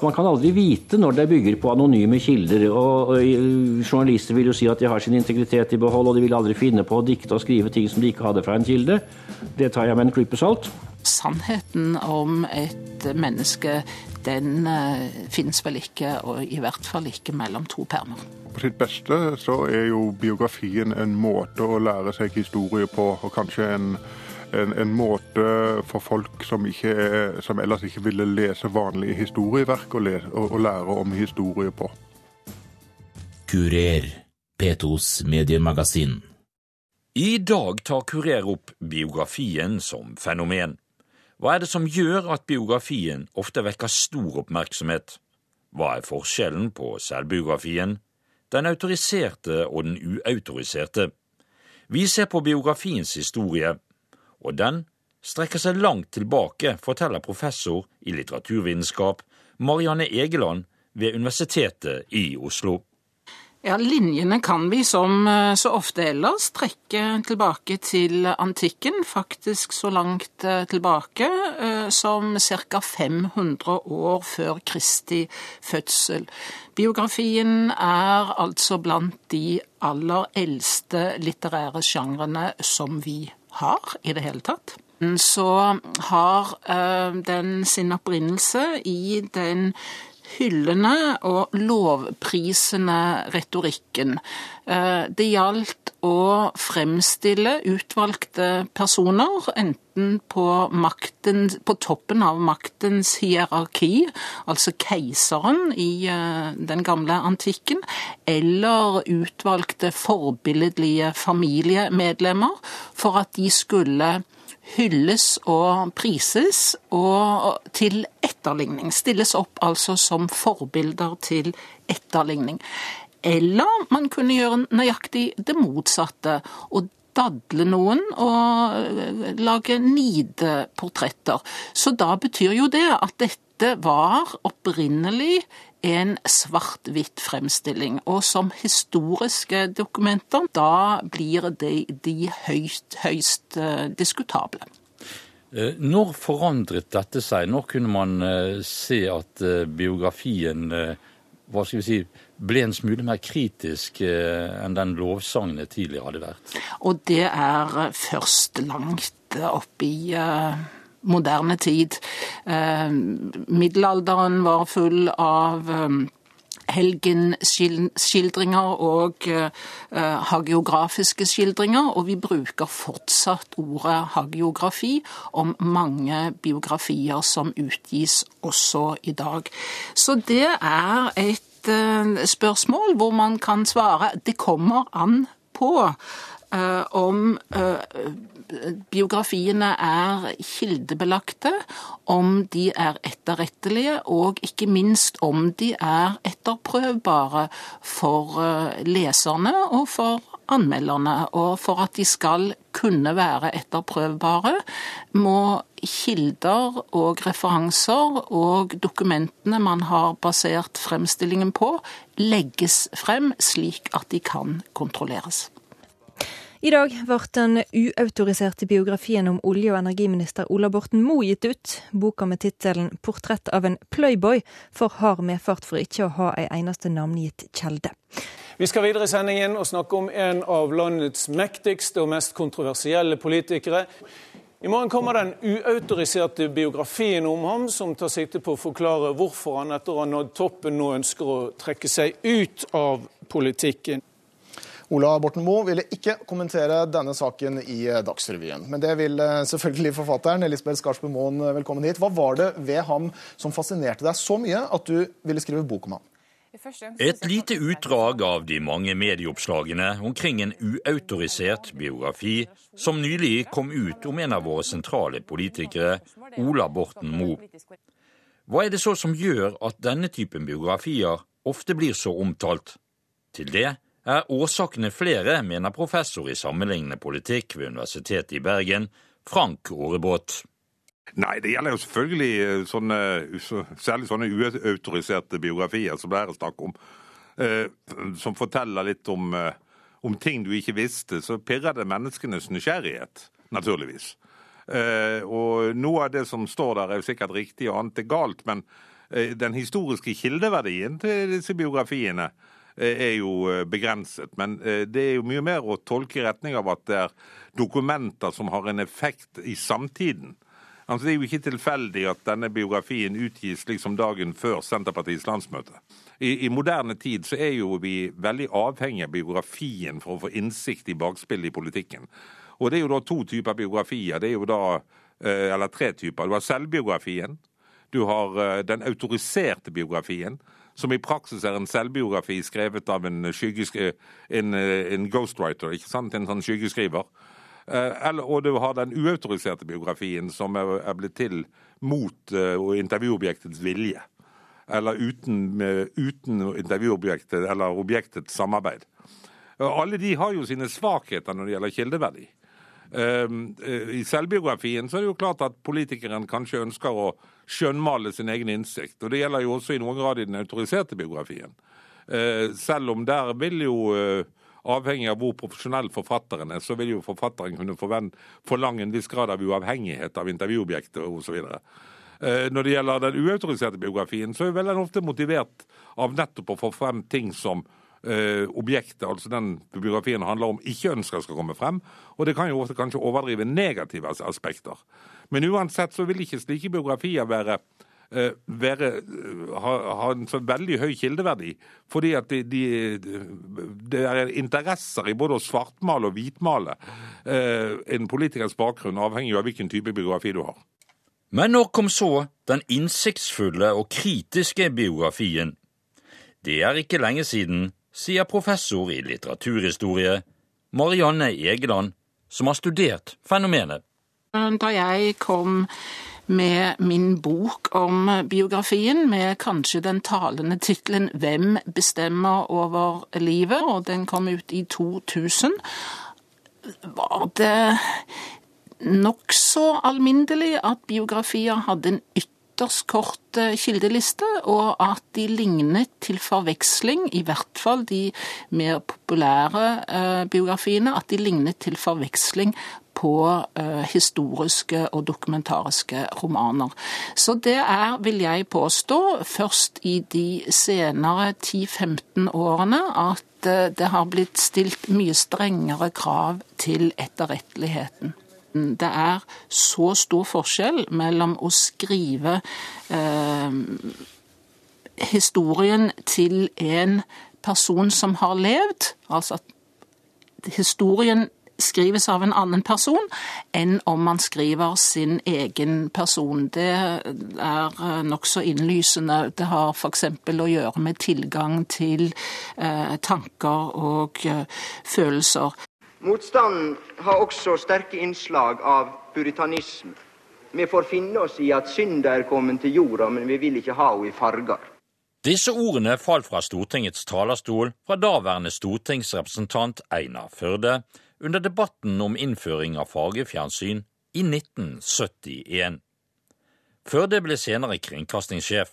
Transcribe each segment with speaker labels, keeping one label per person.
Speaker 1: Man kan aldri vite når det bygger på anonyme kilder. og, og Journalister vil jo si at de har sin integritet i behold, og de vil aldri finne på å dikte og skrive ting som de ikke hadde fra en kilde. Det tar jeg med en klype salt.
Speaker 2: Sannheten om et menneske, den uh, finnes vel ikke, og i hvert fall ikke mellom to permer.
Speaker 3: På sitt beste så er jo biografien en måte å lære seg historie på, og kanskje en en, en, måte for folk som, er, som, ellers ikke ville lese vanlige historieverk, å, lese, å, å lære om historie på.
Speaker 4: Kurer, P2s mediemagasin.
Speaker 5: I dag tar Kurer opp biografien som fenomen. Hva er det som gjør at biografien ofte vekker stor oppmerksomhet? Hva er forskjellen på selvbiografien, den autoriserte og den uautoriserte? Vi ser på biografiens historie og den strekker seg langt tilbake, forteller professor i litteraturvitenskap Marianne Egeland ved Universitetet i Oslo.
Speaker 2: Ja, Linjene kan vi som eh, så ofte ellers trekke tilbake til antikken, faktisk så langt eh, tilbake eh, som ca. 500 år før Kristi fødsel. Biografien er altså blant de aller eldste litterære sjangrene som vi har i det hele tatt. Så har uh, den sin opprinnelse i den hyllende og lovprisende retorikken. Eh, det gjaldt å fremstille utvalgte personer, enten på, makten, på toppen av maktens hierarki, altså keiseren i eh, den gamle antikken, eller utvalgte forbilledlige familiemedlemmer, for at de skulle hylles og prises, og til etterligning. Stilles opp altså som forbilder til etterligning. Eller man kunne gjøre nøyaktig det motsatte. og dadle noen og lage nideportretter. Så da betyr jo det at dette var opprinnelig en svart-hvitt fremstilling. Og som historiske dokumenter, da blir de, de høyst, høyst uh, diskutable.
Speaker 5: Eh, når forandret dette seg? Når kunne man se at biografien hva skal vi si, ble en smule mer kritisk enn den lovsangen tidligere hadde vært?
Speaker 2: Og det er først langt opp i moderne tid. Eh, middelalderen var full av eh, helgenskildringer og uh, hagiografiske skildringer, og vi bruker fortsatt ordet hagiografi om mange biografier som utgis også i dag. Så det er et uh, spørsmål hvor man kan svare det kommer an på om biografiene er kildebelagte, om de er etterrettelige, og ikke minst om de er etterprøvbare for eh, leserne og for anmelderne. Og for at de skal kunne være etterprøvbare, må kilder og referanser og dokumentene man har basert fremstillingen på, legges frem slik at de kan kontrolleres.
Speaker 6: I dag ble den uautoriserte biografien om olje- og energiminister Ola Borten Moe gitt ut. Boka med tittelen 'Portrett av en playboy' får hard medfart for ikke å ha ei eneste navngitt kjelde.
Speaker 7: Vi skal videre i sendingen og snakke om en av landets mektigste og mest kontroversielle politikere. I morgen kommer den uautoriserte biografien om ham, som tar sikte på å forklare hvorfor han etter å ha nådd toppen nå ønsker å trekke seg ut av politikken.
Speaker 8: Ola Borten Moe ville ikke kommentere denne saken i eh, Dagsrevyen. Men det vil eh, selvfølgelig forfatteren. Elisabeth Skarsbø Moen, eh, velkommen hit. Hva var det ved ham som fascinerte deg så mye at du ville skrive bok om ham?
Speaker 5: Et lite utdrag av de mange medieoppslagene omkring en uautorisert biografi som nylig kom ut om en av våre sentrale politikere, Ola Borten Moe. Hva er det så som gjør at denne typen biografier ofte blir så omtalt? Til det er årsakene flere, mener professor i sammenlignende politikk ved Universitetet i Bergen, Frank Aarebot.
Speaker 9: Nei, det gjelder jo selvfølgelig eh, sånne, særlig sånne uautoriserte biografier som det her er snakk om. Eh, som forteller litt om, eh, om, ting du ikke visste. Så pirrer det menneskenes nysgjerrighet, naturligvis. Og noe av det som står der er jo sikkert riktig, og annet er galt. Men den historiske kildeverdien til disse biografiene er jo begrenset. Men det er jo mye mer å tolke i retning av at det er dokumenter som har en effekt i samtiden. Altså, det er jo ikke tilfeldig at denne biografien utgis liksom dagen før Senterpartiets landsmøte. I, I, moderne tid så er jo vi veldig avhengig av biografien for å få innsikt i bakspillet i politikken. Og det er jo da to typer biografier. Det er jo da, eh, eller tre typer. Du har selvbiografien. Du har eh, den autoriserte biografien som i praksis er en selvbiografi skrevet av en, en, en ghostwriter, ikke sant? en sånn skyggeskriver. Eller, og du har den uautoriserte biografien som er blitt til mot uh, intervjuobjektets vilje. Eller uten, uten intervjuobjektet eller objektets samarbeid. Alle de har jo sine svakheter når det gjelder kildeverdi. Eh, I selvbiografien så er det jo klart at politikeren kanskje ønsker å skjønnmale sin egen innsikt. Og det gjelder jo også i noen grad i den autoriserte biografien. Selv om der vil jo avhengig av hvor profesjonell forfatteren er, så vil jo forfatteren kunne forlange en viss grad av uavhengighet av intervjuobjektet osv. Eh, når det gjelder den uautoriserte biografien, så er vel den ofte motivert av nettopp å få frem ting som eh, objektet, altså den biografien handler om, ikke ønsker skal komme frem. Og det kan jo ofte kanskje overdrive negative aspekter. Men uansett så vil ikke slike biografier være Eh, være, eh, ha, ha, en så veldig høy kildeverdi. Fordi at det de, de er interesser i både å svartmale og hvitmale eh, en politikers bakgrunn, avhengig av hvilken type biografi du har.
Speaker 5: Men når kom så den innsiktsfulle og kritiske biografien? Det er ikke lenge siden, sier professor i litteraturhistorie Marianne Egeland, som har studert fenomenet.
Speaker 2: Da jeg kom med min bok om biografien, med kanskje den talende tittelen 'Hvem bestemmer over livet?', og den kom ut i 2000, var det nokså alminnelig at biografier hadde en ytterst kort eh, kildeliste, og at de lignet til forveksling, i hvert fall de mer populære eh, biografiene, at de lignet til forveksling på uh, historiske og dokumentariske romaner. Så det er, vil jeg påstå, først i de senere 10-15 årene at uh, det har blitt stilt mye strengere krav til etterretteligheten. Det er så stor forskjell mellom å skrive eh, historien til en person som har levd, altså at historien skrives av en annen person, enn om man skriver sin egen person. Det er eh, nokså innlysende. Det har f.eks. å gjøre med tilgang til eh, tanker og eh, følelser.
Speaker 10: Motstanden har også sterke innslag av puritanisme. Vi får finne oss i at synda er kommet til jorda, men vi vil ikke ha henne i farger.
Speaker 5: Disse ordene falt fra Stortingets talerstol fra daværende stortingsrepresentant Einar Førde, under debatten om innføring av fargefjernsyn i 1971. Førde ble senere kringkastingssjef.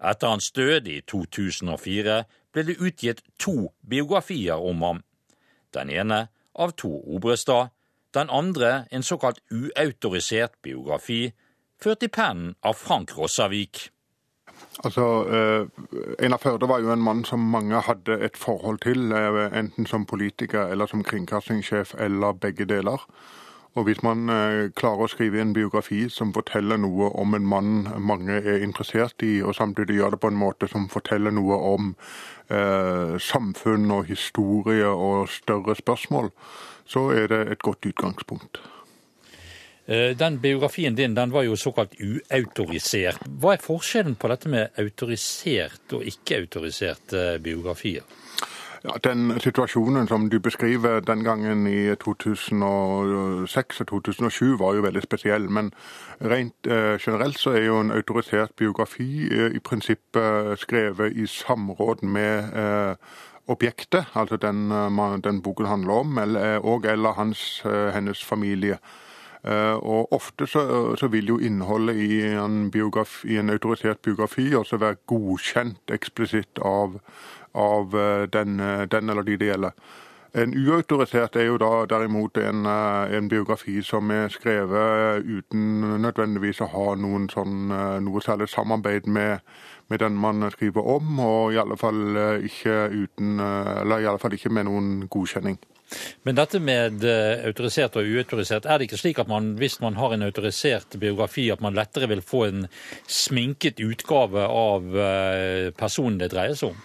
Speaker 5: Etter hans død i 2004 ble det utgitt to biografier om ham. Den ene av to Obrestad, den andre en såkalt uautorisert biografi, ført i pennen av Frank Rossavik.
Speaker 3: Altså, eh, Einar Førde var jo en mann som mange hadde et forhold til, eh, enten som politiker eller som kringkastingssjef, eller begge deler. Og hvis man eh, klarer å skrive en biografi som forteller noe om en mann mange er interessert i, og samtidig gjør det på en måte som forteller noe om eh, samfunn og historie og større spørsmål, så er det et godt utgangspunkt.
Speaker 5: Eh, den biografien din den var jo såkalt uautorisert. Hva er forskjellen på dette med autorisert og ikke-autoriserte biografier?
Speaker 3: Ja, Den situasjonen som du beskriver den gangen i 2006 og 2007 var jo veldig spesiell. Men rent eh, generelt så er jo en autorisert biografi eh, i prinsippet skrevet i samråd med eh, objektet, altså den, den, boken handler om, eller, og eller hans, hennes familie. Eh, og Ofte så, så vil jo innholdet i en, biografi, i en, autorisert biografi også være godkjent eksplisitt av, av eh, den, den, eller de det gjelder. En uautorisert er jo da derimot en, en, biografi som er skrevet uten nødvendigvis å ha sånn, noe særlig samarbeid med, med den man skriver om, og i alle fall ikke, uten, i alle fall ikke med noen godkjenning.
Speaker 11: Men dette med eh, autorisert og uautorisert, er det ikke slik at man hvis man har en autorisert biografi, at man lettere vil få en sminket utgave av eh, personen det dreier seg om?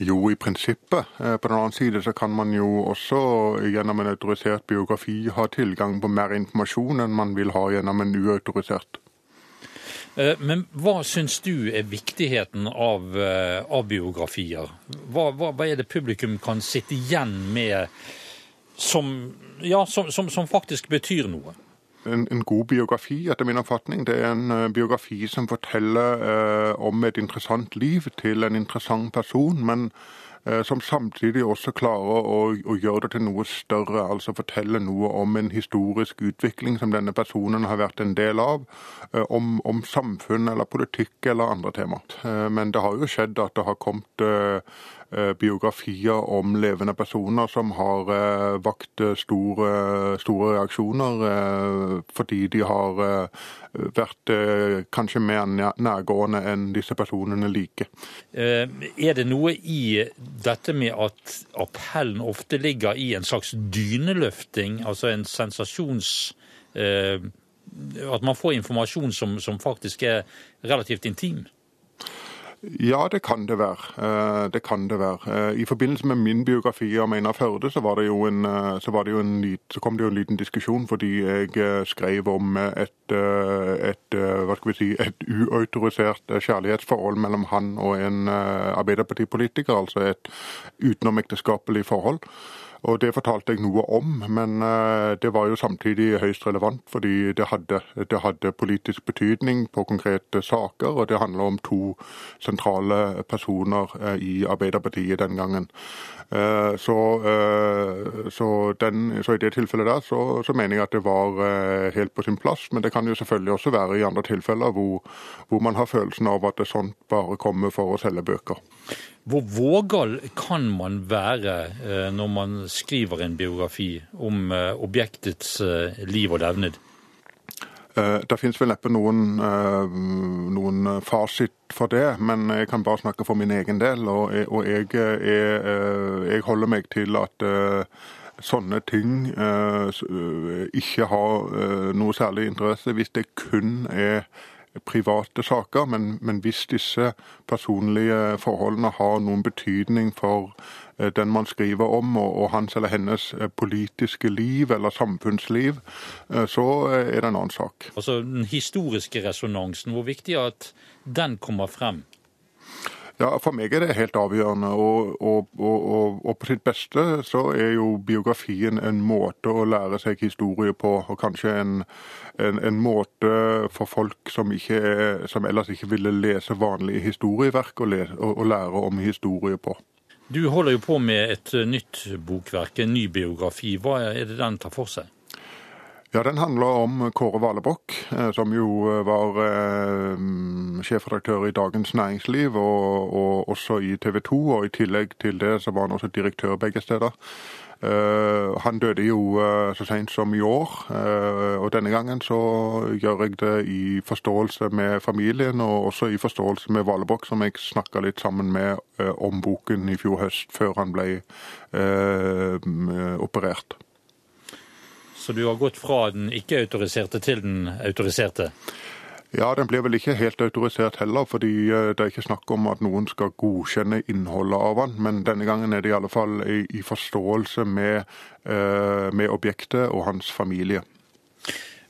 Speaker 3: Jo, i prinsippet. Eh, på den annen side så kan man jo også gjennom en autorisert biografi ha tilgang på mer informasjon enn man vil ha gjennom en uautorisert.
Speaker 11: Men hva syns du er viktigheten av, av biografier? Hva, hva, hva, er det publikum kan sitte igjen med som, ja, som, som, som faktisk betyr noe.
Speaker 3: En, en, god biografi, etter min oppfatning, det er en uh, biografi som forteller uh, om et interessant liv til en interessant person, men uh, som samtidig også klarer å, å, gjøre det til noe større. Altså fortelle noe om en historisk utvikling som denne personen har vært en del av. Om, om samfunn eller politikk eller andre temaer. Men det har jo skjedd at det har kommet biografier om levende personer som har eh, vakt eh, store, store reaksjoner fordi de har vært kanskje mer nærgående enn disse personene liker.
Speaker 11: Er det noe i dette med at appellen ofte ligger i en slags dyneløfting, altså en sensasjons... At man får informasjon som, som faktisk er relativt intim?
Speaker 3: Ja, det kan det være. Eh, det kan det være. Eh, I forbindelse med min biografi om Einar Førde, så, var det jo en, eh, så, det jo en, så kom det jo en liten diskusjon fordi jeg skrev om et, et, hva skal vi si, et uautorisert kjærlighetsforhold mellom han og en Arbeiderpartipolitiker, altså et utenomekteskapelig forhold. Og Det fortalte jeg noe om, men eh, det var jo samtidig høyst relevant, fordi det hadde, det hadde politisk betydning på konkrete saker, og det handler om to sentrale personer eh, i Arbeiderpartiet den gangen. Eh, så, så, den, så i det tilfellet der så, så, mener jeg at det var helt på sin plass, men det kan jo selvfølgelig også være i andre tilfeller hvor, hvor man har følelsen av at det sånt bare kommer for å selge bøker.
Speaker 11: Hvor vågal kan man være eh, når man skriver en biografi om eh, objektets eh, liv og levned?
Speaker 3: Det finnes vel neppe noen, noen, fasit for det, men jeg kan bare snakke for min egen del. Og jeg, og jeg, jeg, jeg holder meg til at sånne ting ikke har noe særlig interesse hvis det kun er private saker, men, men, hvis disse personlige forholdene har noen betydning for eh, den man skriver om, og, og hans eller hennes eh, politiske liv eller samfunnsliv, eh, så er det en annen sak.
Speaker 11: Altså Den historiske resonansen, hvor viktig er at den kommer frem?
Speaker 3: Ja, For meg er det helt avgjørende. Og, og, og, og, på sitt beste så er jo biografien en måte å lære seg historie på. Og kanskje en, en, en måte for folk som, er, som, ellers ikke ville lese vanlige historieverk, å, lese, å, å lære om historie på.
Speaker 11: Du holder jo på med et nytt bokverk, en ny biografi. Hva er det den tar for seg?
Speaker 3: Ja, Den handler om Kåre Valebokk, eh, som jo eh, var eh, sjefredaktør i Dagens Næringsliv og, og, også i TV 2. Og i tillegg til det så var han også direktør begge steder. Uh, han døde jo uh, så sent som i år, uh, og denne gangen så gjør jeg det i forståelse med familien og også i forståelse med Valebrokk, som jeg snakka litt sammen med om boken i fjor høst, før han ble operert.
Speaker 11: Så du har gått fra den ikke-autoriserte til den autoriserte?
Speaker 3: Ja, den blir vel ikke helt autorisert heller, fordi eh, det er ikke snakk om at noen skal godkjenne innholdet av den. Men denne gangen er det i alle fall i, forståelse med, eh, med objektet og hans familie.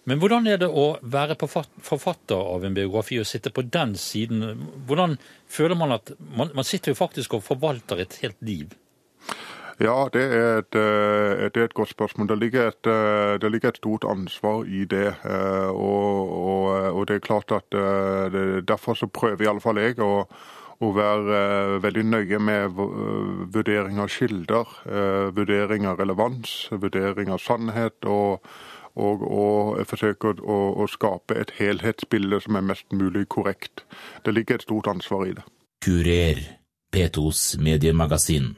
Speaker 11: Men hvordan er det å være forfatter av en biografi og sitte på den siden? Hvordan føler man at Man, man sitter jo faktisk og forvalter et helt liv?
Speaker 3: Ja, det er, et, eh, det er et, godt spørsmål. Det ligger et, eh, det ligger et, stort ansvar i det. Eh, og, og, og det er klart at derfor så prøver fall jeg å, å være veldig nøye med vurdering av kilder, vurdering av relevans, vurdering av sannhet. og og, og forsøke å, å skape et helhetsbilde som er mest mulig korrekt. Det ligger et stort ansvar i det.
Speaker 4: Kurer, P2s mediemagasin.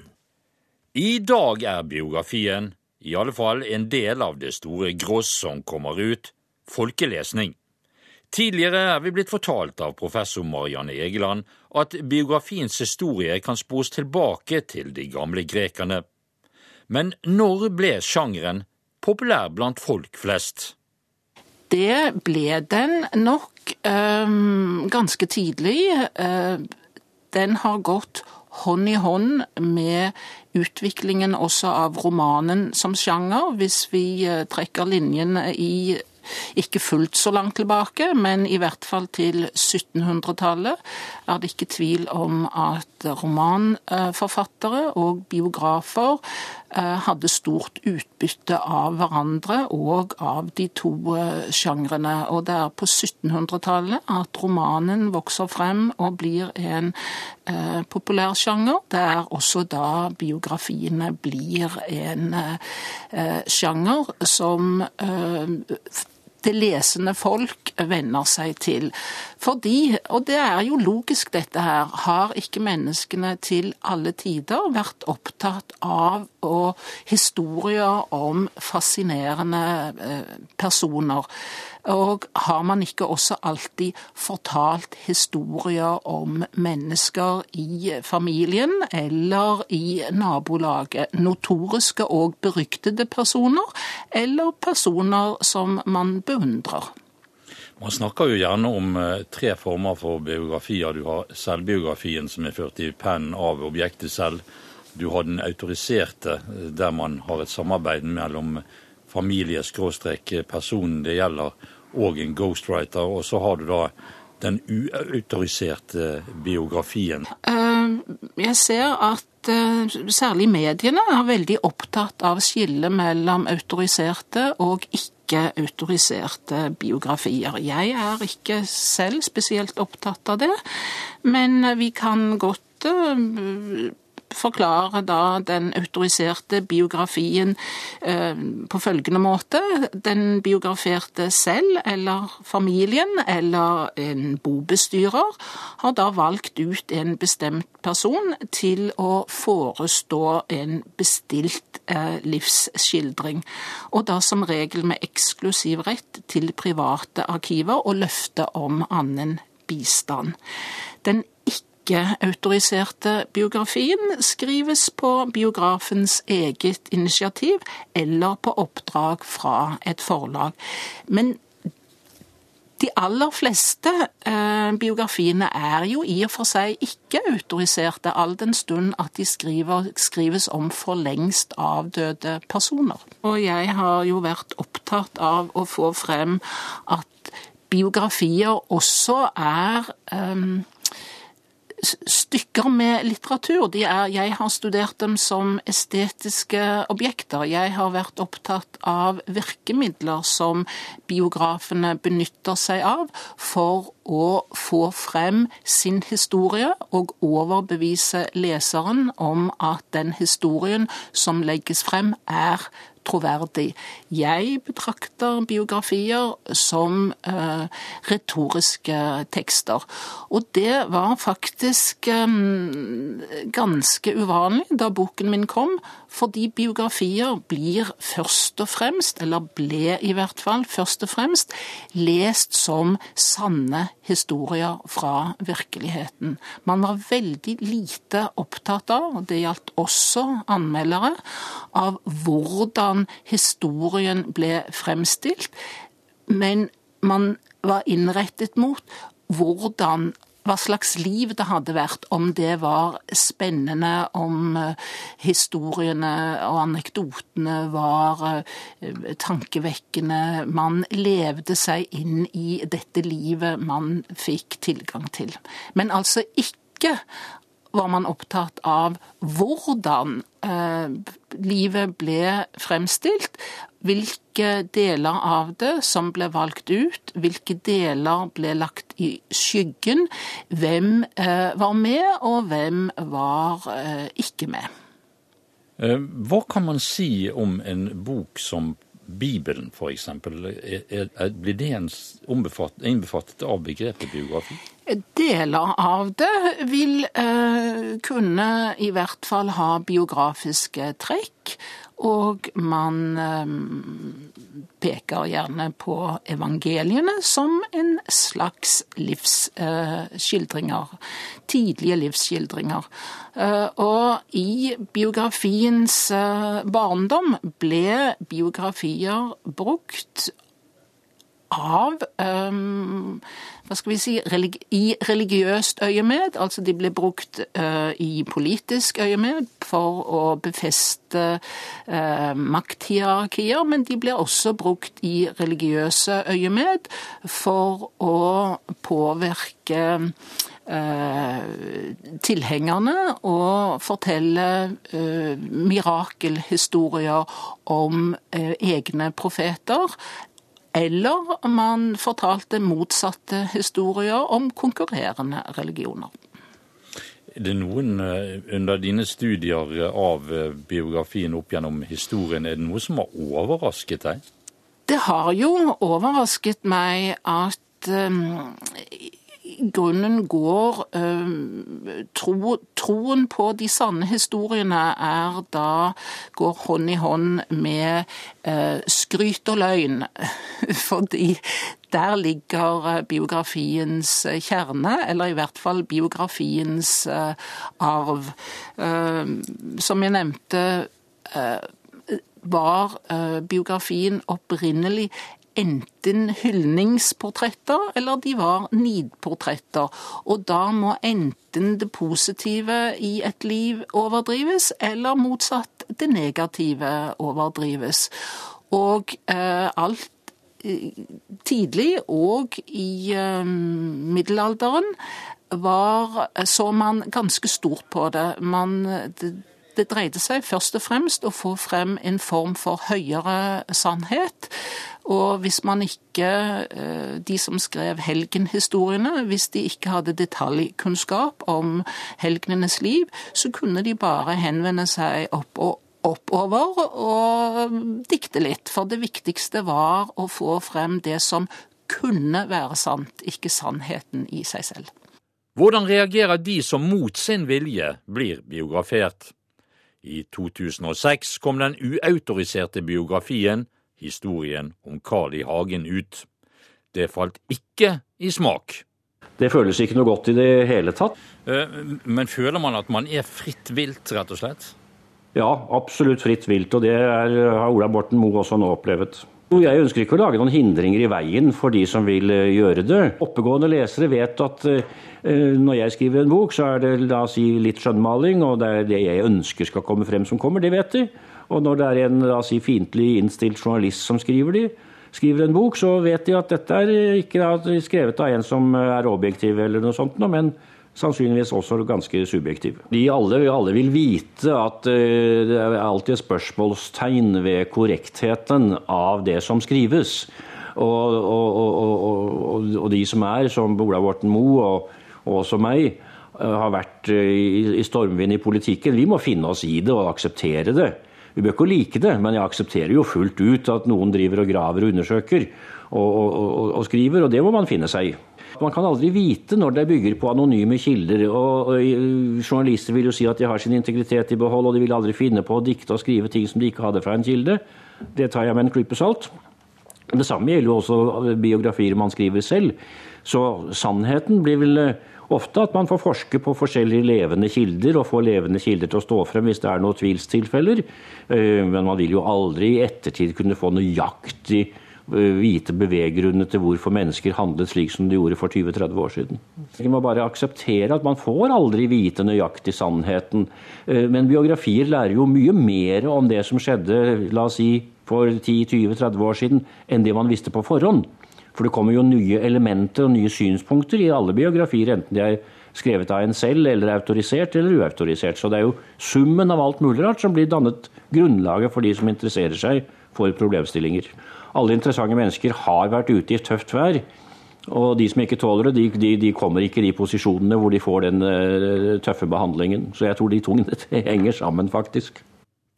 Speaker 5: I dag er biografien, i alle fall en del av det store gross som kommer ut, folkelesning. Tidligere er vi blitt fortalt av professor Marianne Egeland at biografiens historie kan spores tilbake til de gamle grekerne. Men når ble sjangeren populær blant folk flest?
Speaker 2: Det ble den nok øh, ganske tidlig. Uh, den har gått hånd i hånd med utviklingen også av romanen som sjanger. Hvis vi uh, trekker linjene i ikke fullt så langt tilbake, men i hvert fall til 1700-tallet er det ikke tvil om at romanforfattere og biografer eh, hadde stort utbytte av hverandre og av de to eh, sjangrene. Og det er på 1700-tallet at romanen vokser frem og blir en eh, populær sjanger. Det er også da biografiene blir en eh, sjanger som eh, det lesende folk venner seg til. Fordi, og det er jo logisk dette her, har ikke menneskene til alle tider vært opptatt av historier om fascinerende eh, personer. Og har man ikke også alltid fortalt historier om mennesker i familien eller i nabolaget? Notoriske og beryktede personer, eller personer som man beundrer?
Speaker 11: Man snakker jo gjerne om eh, tre former for biografier. Du har selvbiografien som er ført i pennen av objektet selv. Du har den autoriserte, eh, der man har et samarbeid mellom familie-personen det gjelder, og en ghostwriter. Og så har du da den uautoriserte biografien.
Speaker 2: Eh, jeg ser at eh, særlig mediene er veldig opptatt av skillet mellom autoriserte og ikke-autoriserte biografier. Jeg er ikke selv spesielt opptatt av det, men vi kan godt eh, forklarer da den autoriserte biografien eh, på følgende måte. Den biograferte selv eller familien eller en bobestyrer har da valgt ut en bestemt person til å forestå en bestilt eh, livsskildring, og da som regel med eksklusiv rett til private arkiver og løfte om annen bistand. Den ikke-autoriserte biografien skrives på biografens eget initiativ eller på oppdrag fra et forlag. Men de aller fleste eh, biografiene er jo i og for seg ikke autoriserte, all den stund at de skriver, skrives om for lengst avdøde personer. Og jeg har jo vært opptatt av å få frem at biografier også er eh, stykker med litteratur. De er, jeg har studert dem som estetiske objekter. Jeg har vært opptatt av virkemidler som biografene benytter seg av for å få frem sin historie og overbevise leseren om at den historien som legges frem, er troverdig. Jeg betrakter biografier som eh, retoriske tekster. Og det var faktisk eh, ganske uvanlig da boken min kom, fordi biografier blir først og fremst, eller ble i hvert fall først og fremst, lest som sanne historier fra virkeligheten. Man var veldig lite opptatt av, og det gjaldt også anmeldere, av hvordan historien ble fremstilt, men man var innrettet mot hvordan hva slags liv det hadde vært om det var spennende, om eh, historiene og anekdotene var eh, tankevekkende. Man levde seg inn i dette livet man fikk tilgang til. Men altså ikke var man opptatt av hvordan eh, livet ble fremstilt, hvilke deler av det som ble valgt ut, hvilke deler ble lagt i skyggen, hvem eh, var med, og hvem var eh, ikke med.
Speaker 11: Eh, hva kan man si om en bok som Bibelen f.eks., blir det innbefattet av begrepet biografi?
Speaker 2: Deler av det vil eh, kunne i hvert fall ha biografiske trekk. Og man eh, peker gjerne på evangeliene som en slags livsskildringer. Eh, tidlige livsskildringer. Eh, og i biografiens barndom ble biografier brukt av um, hva skal vi si, i religiøst øyemed. Altså de ble brukt uh, i politisk øyemed for å befeste uh, makthierarkier, men de ble også brukt i religiøse øyemed for å påvirke uh, tilhengerne og fortelle mirakelhistorier om egne profeter eller man fortalte motsatte historier om konkurrerende religioner.
Speaker 11: Er det noen eh, under dine studier av eh, biografien opp gjennom historien, er det noe som har overrasket deg?
Speaker 2: Det har jo overrasket meg at um, grunnen går uh, tro, Troen på de sanne historiene er da går hånd i hånd med uh, skryt og løgn. Fordi der ligger biografiens kjerne, eller i hvert fall biografiens arv. som jeg nevnte var biografien opprinnelig enten hyldningsportretter eller de var nidportretter. Og da må enten det positive i et liv overdrives, eller motsatt det negative overdrives. Og eh, alt eh, tidlig og i eh, middelalderen var, så man ganske stort på det. Man, det det dreide seg først og fremst å få frem en form for høyere sannhet. Og hvis man ikke, eh, de som skrev helgenhistoriene, hvis de ikke hadde detaljkunnskap om helgenenes liv, så kunne de bare henvende seg opp og oppover og dikte litt. For det viktigste var å få frem det som kunne være sant, ikke sannheten i seg selv.
Speaker 11: Hvordan reagerer de som mot sin vilje blir biografert? I 2006 kom den uautoriserte biografien Historien om Carl I. Hagen ut. Det falt ikke i smak.
Speaker 1: Det føles ikke noe godt i det hele tatt.
Speaker 11: Eh, men føler man at man er fritt vilt, rett og slett?
Speaker 1: Ja, absolutt fritt vilt, og det er, har Ola Borten Moe også nå opplevet. Jeg ønsker ikke å lage noen hindringer i veien for de som vil eh, gjøre det. Oppegående lesere vet at eh, når jeg skriver en bok, så er det la oss si, litt skjønnmaling, og det er det jeg ønsker skal komme frem som kommer. Det vet de. Og når det er en la oss si, fiendtlig innstilt journalist som skriver, de, skriver en bok, så vet de at dette er ikke skrevet av en som er objektiv eller noe sånt, men sannsynligvis også ganske subjektiv. De alle, alle vil vite at uh, det er alltid et spørsmålstegn ved korrektheten av det som skrives. Og, og, og, og de som er, som Ola Borten Moe og, også meg, uh, har vært uh, i, i stormvind i politikken, vi må finne oss i det og akseptere det. Vi bør ikke like det, men jeg aksepterer jo fullt ut at noen driver og graver og undersøker og skriver, og det må man finne seg i. Man kan aldri vite når det bygger på anonyme kilder. og, og Journalister vil jo si at de har sin integritet i behold, og de vil aldri finne på å dikte og skrive ting som de ikke hadde fra en kilde. Det tar jeg med en klype salt. Det samme gjelder jo også biografier man skriver selv. Så sannheten blir vel eh, ofte at man får forske på forskjellige levende kilder, og får levende kilder til å stå frem hvis det er noen tvilstilfeller. Men man vil jo aldri i ettertid kunne få nøyaktig vite beveggrunnene til hvorfor mennesker handlet slik som de gjorde for 20-30 år siden. Vi må bare akseptere at man får aldri vite nøyaktig sannheten. Eh, men biografier lærer jo mye mer om det som skjedde la oss si, for 10-20-30 år siden, enn det man visste på forhånd. For det kommer jo nye elementer og nye synspunkter i alle biografier, enten de er skrevet av en selv, eller autorisert eller uautorisert. Så det er jo summen av alt mulig rart som blir dannet grunnlaget for de som interesserer seg for problemstillinger alle interessante mennesker har vært ute i tøft vær. Og de som ikke tåler det, de, de, de kommer ikke i de posisjonene hvor de får den uh, tøffe behandlingen. Så jeg tror de tungene henger sammen, faktisk.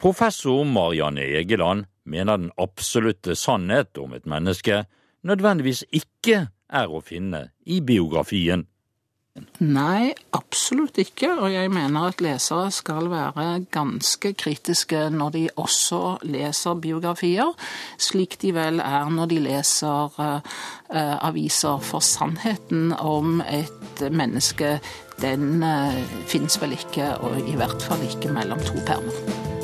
Speaker 11: Professor Marianne Egeland
Speaker 5: mener den absolutte sannhet om et menneske nødvendigvis ikke er å finne i biografien.
Speaker 2: Nei, absolutt ikke. Og jeg mener at lesere skal være ganske kritiske når de også leser biografier, slik de vel er når de leser uh, aviser. For sannheten om et menneske, den uh, fins vel ikke, og i hvert fall ikke mellom to permer.